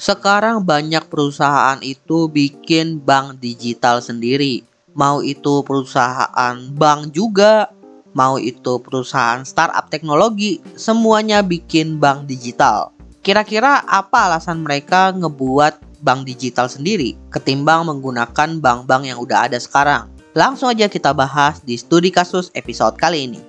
Sekarang banyak perusahaan itu bikin bank digital sendiri. Mau itu perusahaan bank juga, mau itu perusahaan startup teknologi, semuanya bikin bank digital. Kira-kira apa alasan mereka ngebuat bank digital sendiri ketimbang menggunakan bank-bank yang udah ada sekarang? Langsung aja kita bahas di studi kasus episode kali ini.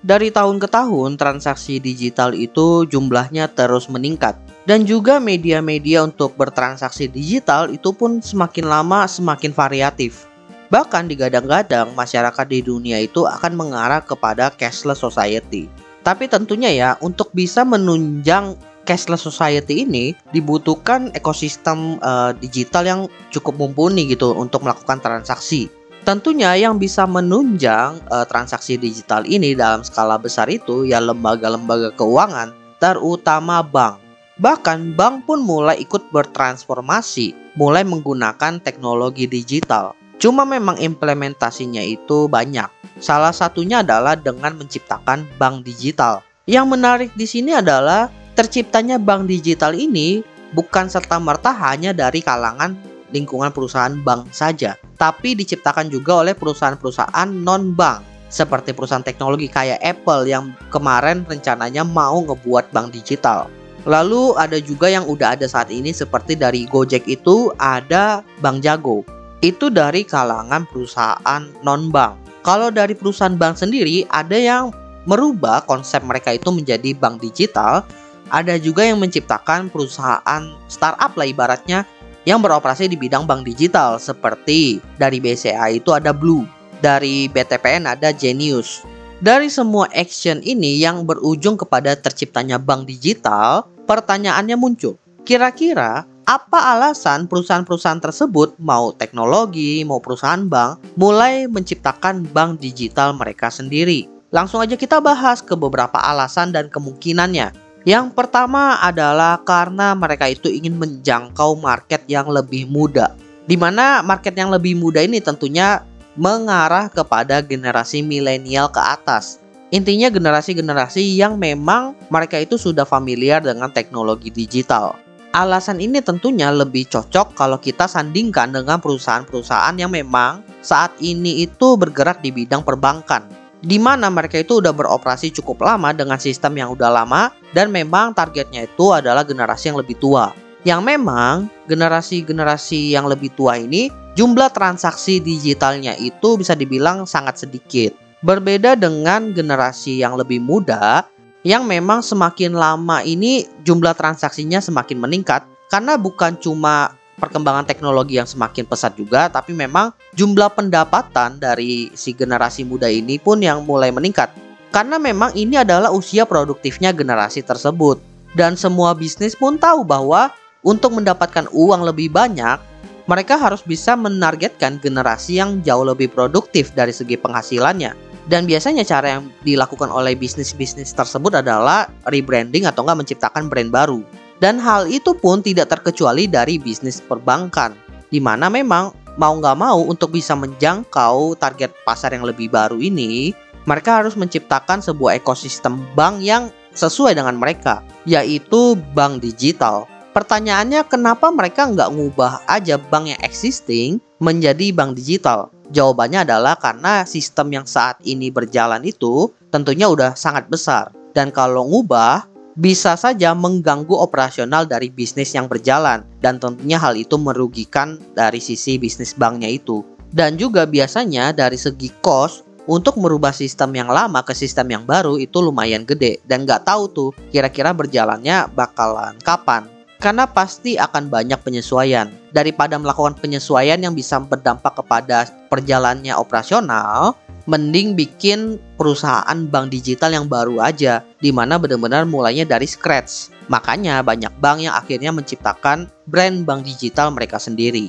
Dari tahun ke tahun, transaksi digital itu jumlahnya terus meningkat. Dan juga media-media untuk bertransaksi digital itu pun semakin lama semakin variatif. Bahkan digadang-gadang masyarakat di dunia itu akan mengarah kepada cashless society. Tapi tentunya ya, untuk bisa menunjang cashless society ini dibutuhkan ekosistem uh, digital yang cukup mumpuni gitu untuk melakukan transaksi. Tentunya yang bisa menunjang uh, transaksi digital ini dalam skala besar itu ya lembaga-lembaga keuangan, terutama bank. Bahkan bank pun mulai ikut bertransformasi, mulai menggunakan teknologi digital. Cuma memang implementasinya itu banyak. Salah satunya adalah dengan menciptakan bank digital. Yang menarik di sini adalah terciptanya bank digital ini bukan serta merta hanya dari kalangan lingkungan perusahaan bank saja, tapi diciptakan juga oleh perusahaan-perusahaan non-bank seperti perusahaan teknologi kayak Apple yang kemarin rencananya mau ngebuat bank digital. Lalu ada juga yang udah ada saat ini seperti dari Gojek itu ada Bank Jago. Itu dari kalangan perusahaan non-bank. Kalau dari perusahaan bank sendiri ada yang merubah konsep mereka itu menjadi bank digital, ada juga yang menciptakan perusahaan startup lah ibaratnya yang beroperasi di bidang bank digital seperti dari BCA itu ada Blue, dari BTPN ada Genius. Dari semua action ini yang berujung kepada terciptanya bank digital, pertanyaannya muncul. Kira-kira apa alasan perusahaan-perusahaan tersebut mau teknologi, mau perusahaan bank mulai menciptakan bank digital mereka sendiri? Langsung aja kita bahas ke beberapa alasan dan kemungkinannya. Yang pertama adalah karena mereka itu ingin menjangkau market yang lebih muda. Di mana market yang lebih muda ini tentunya mengarah kepada generasi milenial ke atas. Intinya generasi-generasi yang memang mereka itu sudah familiar dengan teknologi digital. Alasan ini tentunya lebih cocok kalau kita sandingkan dengan perusahaan-perusahaan yang memang saat ini itu bergerak di bidang perbankan di mana mereka itu udah beroperasi cukup lama dengan sistem yang udah lama dan memang targetnya itu adalah generasi yang lebih tua. Yang memang generasi-generasi yang lebih tua ini jumlah transaksi digitalnya itu bisa dibilang sangat sedikit. Berbeda dengan generasi yang lebih muda yang memang semakin lama ini jumlah transaksinya semakin meningkat karena bukan cuma perkembangan teknologi yang semakin pesat juga, tapi memang jumlah pendapatan dari si generasi muda ini pun yang mulai meningkat. Karena memang ini adalah usia produktifnya generasi tersebut. Dan semua bisnis pun tahu bahwa untuk mendapatkan uang lebih banyak, mereka harus bisa menargetkan generasi yang jauh lebih produktif dari segi penghasilannya. Dan biasanya cara yang dilakukan oleh bisnis-bisnis tersebut adalah rebranding atau enggak menciptakan brand baru. Dan hal itu pun tidak terkecuali dari bisnis perbankan, di mana memang mau nggak mau untuk bisa menjangkau target pasar yang lebih baru ini, mereka harus menciptakan sebuah ekosistem bank yang sesuai dengan mereka, yaitu bank digital. Pertanyaannya kenapa mereka nggak ngubah aja bank yang existing menjadi bank digital? Jawabannya adalah karena sistem yang saat ini berjalan itu tentunya udah sangat besar. Dan kalau ngubah, bisa saja mengganggu operasional dari bisnis yang berjalan dan tentunya hal itu merugikan dari sisi bisnis banknya itu. Dan juga biasanya dari segi cost untuk merubah sistem yang lama ke sistem yang baru itu lumayan gede dan nggak tahu tuh kira-kira berjalannya bakalan kapan. Karena pasti akan banyak penyesuaian. Daripada melakukan penyesuaian yang bisa berdampak kepada perjalannya operasional, mending bikin perusahaan bank digital yang baru aja di mana benar-benar mulainya dari scratch. Makanya banyak bank yang akhirnya menciptakan brand bank digital mereka sendiri.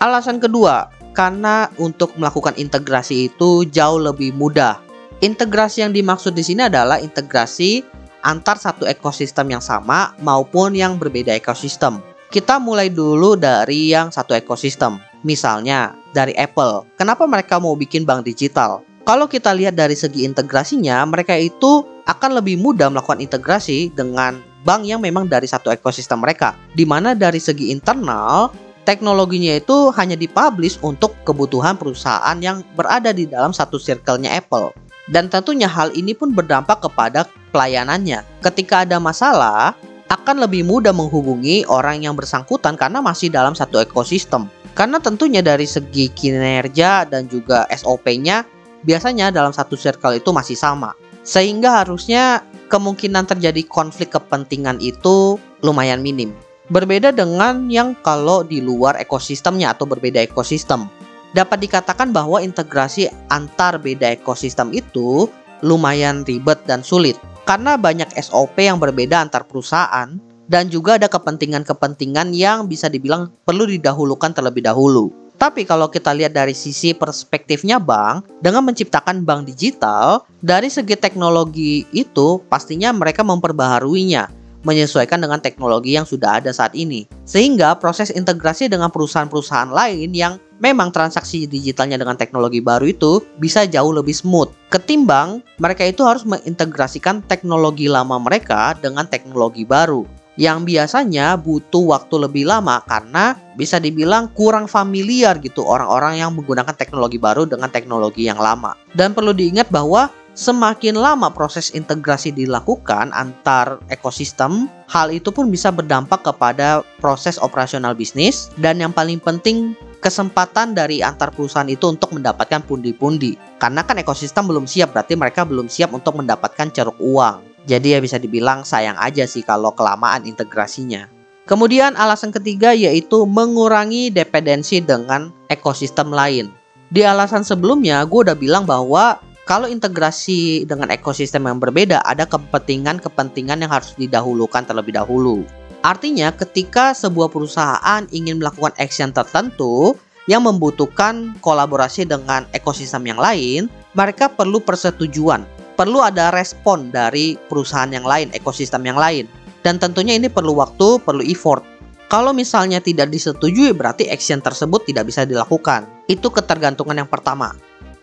Alasan kedua, karena untuk melakukan integrasi itu jauh lebih mudah. Integrasi yang dimaksud di sini adalah integrasi antar satu ekosistem yang sama maupun yang berbeda ekosistem. Kita mulai dulu dari yang satu ekosistem. Misalnya dari Apple. Kenapa mereka mau bikin bank digital? Kalau kita lihat dari segi integrasinya, mereka itu akan lebih mudah melakukan integrasi dengan bank yang memang dari satu ekosistem mereka. Di mana dari segi internal, teknologinya itu hanya dipublish untuk kebutuhan perusahaan yang berada di dalam satu circle-nya Apple. Dan tentunya hal ini pun berdampak kepada pelayanannya. Ketika ada masalah, akan lebih mudah menghubungi orang yang bersangkutan karena masih dalam satu ekosistem. Karena tentunya dari segi kinerja dan juga SOP-nya biasanya dalam satu circle itu masih sama. Sehingga harusnya kemungkinan terjadi konflik kepentingan itu lumayan minim. Berbeda dengan yang kalau di luar ekosistemnya atau berbeda ekosistem. Dapat dikatakan bahwa integrasi antar beda ekosistem itu lumayan ribet dan sulit karena banyak SOP yang berbeda antar perusahaan dan juga ada kepentingan-kepentingan yang bisa dibilang perlu didahulukan terlebih dahulu. Tapi kalau kita lihat dari sisi perspektifnya bank, dengan menciptakan bank digital, dari segi teknologi itu pastinya mereka memperbaharuinya, menyesuaikan dengan teknologi yang sudah ada saat ini. Sehingga proses integrasi dengan perusahaan-perusahaan lain yang memang transaksi digitalnya dengan teknologi baru itu bisa jauh lebih smooth. Ketimbang mereka itu harus mengintegrasikan teknologi lama mereka dengan teknologi baru yang biasanya butuh waktu lebih lama karena bisa dibilang kurang familiar gitu orang-orang yang menggunakan teknologi baru dengan teknologi yang lama. Dan perlu diingat bahwa semakin lama proses integrasi dilakukan antar ekosistem, hal itu pun bisa berdampak kepada proses operasional bisnis dan yang paling penting kesempatan dari antar perusahaan itu untuk mendapatkan pundi-pundi. Karena kan ekosistem belum siap, berarti mereka belum siap untuk mendapatkan ceruk uang. Jadi ya bisa dibilang sayang aja sih kalau kelamaan integrasinya. Kemudian alasan ketiga yaitu mengurangi dependensi dengan ekosistem lain. Di alasan sebelumnya gue udah bilang bahwa kalau integrasi dengan ekosistem yang berbeda ada kepentingan-kepentingan yang harus didahulukan terlebih dahulu. Artinya ketika sebuah perusahaan ingin melakukan action tertentu yang membutuhkan kolaborasi dengan ekosistem yang lain, mereka perlu persetujuan perlu ada respon dari perusahaan yang lain, ekosistem yang lain. Dan tentunya ini perlu waktu, perlu effort. Kalau misalnya tidak disetujui berarti action tersebut tidak bisa dilakukan. Itu ketergantungan yang pertama.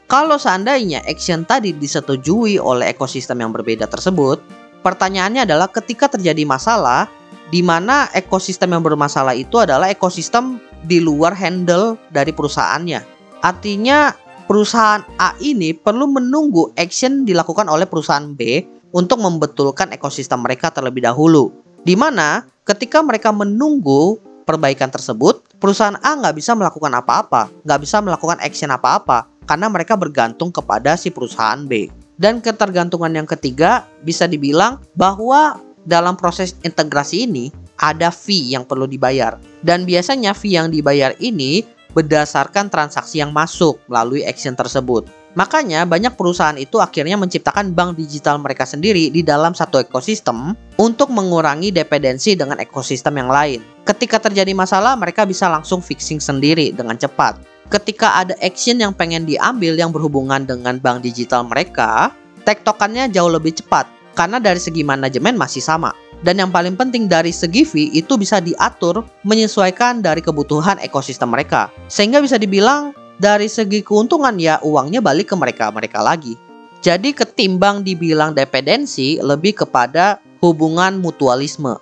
Kalau seandainya action tadi disetujui oleh ekosistem yang berbeda tersebut, pertanyaannya adalah ketika terjadi masalah, di mana ekosistem yang bermasalah itu adalah ekosistem di luar handle dari perusahaannya. Artinya perusahaan A ini perlu menunggu action dilakukan oleh perusahaan B untuk membetulkan ekosistem mereka terlebih dahulu. Di mana ketika mereka menunggu perbaikan tersebut, perusahaan A nggak bisa melakukan apa-apa, nggak bisa melakukan action apa-apa, karena mereka bergantung kepada si perusahaan B. Dan ketergantungan yang ketiga bisa dibilang bahwa dalam proses integrasi ini ada fee yang perlu dibayar. Dan biasanya fee yang dibayar ini berdasarkan transaksi yang masuk melalui action tersebut. Makanya banyak perusahaan itu akhirnya menciptakan bank digital mereka sendiri di dalam satu ekosistem untuk mengurangi dependensi dengan ekosistem yang lain. Ketika terjadi masalah, mereka bisa langsung fixing sendiri dengan cepat. Ketika ada action yang pengen diambil yang berhubungan dengan bank digital mereka, tektokannya jauh lebih cepat karena dari segi manajemen masih sama. Dan yang paling penting dari segi fee itu bisa diatur menyesuaikan dari kebutuhan ekosistem mereka. Sehingga bisa dibilang dari segi keuntungan ya uangnya balik ke mereka-mereka lagi. Jadi ketimbang dibilang dependensi lebih kepada hubungan mutualisme.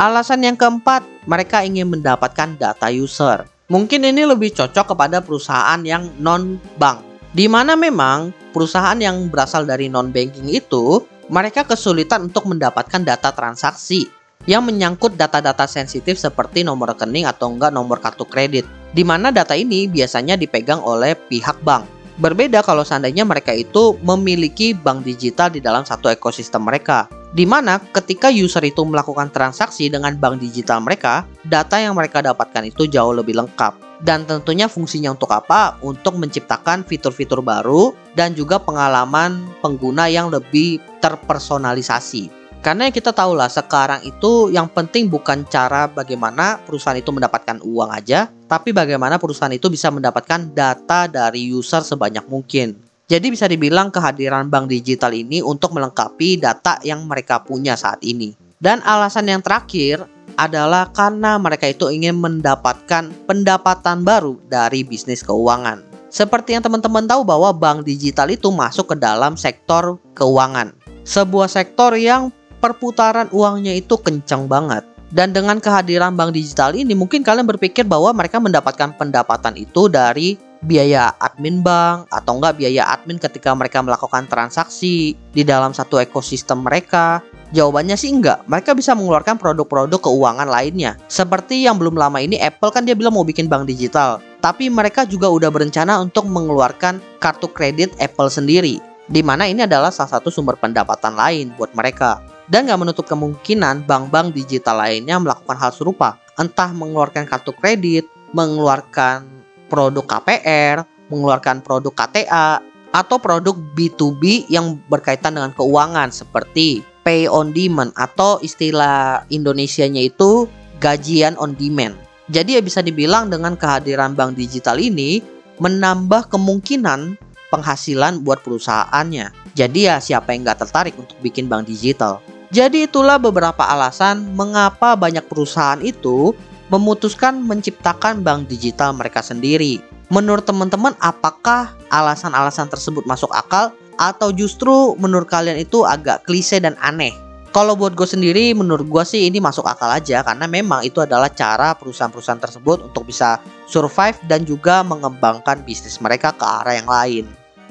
Alasan yang keempat, mereka ingin mendapatkan data user. Mungkin ini lebih cocok kepada perusahaan yang non-bank. Di mana memang perusahaan yang berasal dari non-banking itu mereka kesulitan untuk mendapatkan data transaksi yang menyangkut data-data sensitif seperti nomor rekening atau enggak nomor kartu kredit, di mana data ini biasanya dipegang oleh pihak bank. Berbeda kalau seandainya mereka itu memiliki bank digital di dalam satu ekosistem mereka, di mana ketika user itu melakukan transaksi dengan bank digital mereka, data yang mereka dapatkan itu jauh lebih lengkap dan tentunya fungsinya untuk apa? Untuk menciptakan fitur-fitur baru dan juga pengalaman pengguna yang lebih terpersonalisasi. Karena kita tahu lah sekarang itu yang penting bukan cara bagaimana perusahaan itu mendapatkan uang aja, tapi bagaimana perusahaan itu bisa mendapatkan data dari user sebanyak mungkin. Jadi bisa dibilang kehadiran bank digital ini untuk melengkapi data yang mereka punya saat ini. Dan alasan yang terakhir adalah karena mereka itu ingin mendapatkan pendapatan baru dari bisnis keuangan. Seperti yang teman-teman tahu bahwa bank digital itu masuk ke dalam sektor keuangan. Sebuah sektor yang perputaran uangnya itu kencang banget. Dan dengan kehadiran bank digital ini mungkin kalian berpikir bahwa mereka mendapatkan pendapatan itu dari biaya admin bank atau enggak biaya admin ketika mereka melakukan transaksi di dalam satu ekosistem mereka. Jawabannya sih enggak. Mereka bisa mengeluarkan produk-produk keuangan lainnya. Seperti yang belum lama ini Apple kan dia bilang mau bikin bank digital. Tapi mereka juga udah berencana untuk mengeluarkan kartu kredit Apple sendiri. Di mana ini adalah salah satu sumber pendapatan lain buat mereka dan nggak menutup kemungkinan bank-bank digital lainnya melakukan hal serupa, entah mengeluarkan kartu kredit, mengeluarkan produk KPR, mengeluarkan produk KTA, atau produk B2B yang berkaitan dengan keuangan seperti pay on demand atau istilah Indonesianya itu gajian on demand. Jadi ya bisa dibilang dengan kehadiran bank digital ini menambah kemungkinan penghasilan buat perusahaannya. Jadi ya siapa yang nggak tertarik untuk bikin bank digital? Jadi itulah beberapa alasan mengapa banyak perusahaan itu memutuskan menciptakan bank digital mereka sendiri. Menurut teman-teman apakah alasan-alasan tersebut masuk akal atau justru menurut kalian itu agak klise dan aneh? Kalau buat gue sendiri, menurut gue sih ini masuk akal aja karena memang itu adalah cara perusahaan-perusahaan tersebut untuk bisa survive dan juga mengembangkan bisnis mereka ke arah yang lain.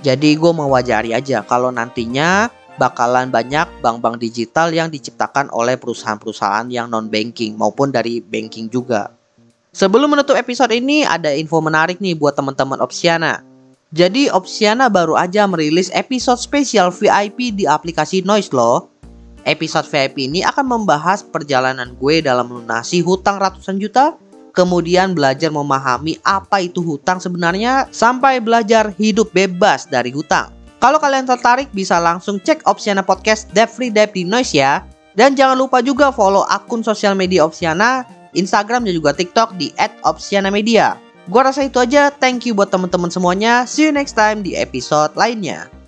Jadi gue mewajari aja kalau nantinya bakalan banyak bank-bank digital yang diciptakan oleh perusahaan-perusahaan yang non-banking maupun dari banking juga. Sebelum menutup episode ini, ada info menarik nih buat teman-teman Opsiana. Jadi Opsiana baru aja merilis episode spesial VIP di aplikasi Noise loh. Episode VIP ini akan membahas perjalanan gue dalam melunasi hutang ratusan juta, kemudian belajar memahami apa itu hutang sebenarnya, sampai belajar hidup bebas dari hutang. Kalau kalian tertarik bisa langsung cek Opsiana Podcast Debt Free Debt di Noise ya. Dan jangan lupa juga follow akun sosial media Opsiana, Instagram dan juga TikTok di @opsianamedia. Gua rasa itu aja. Thank you buat teman-teman semuanya. See you next time di episode lainnya.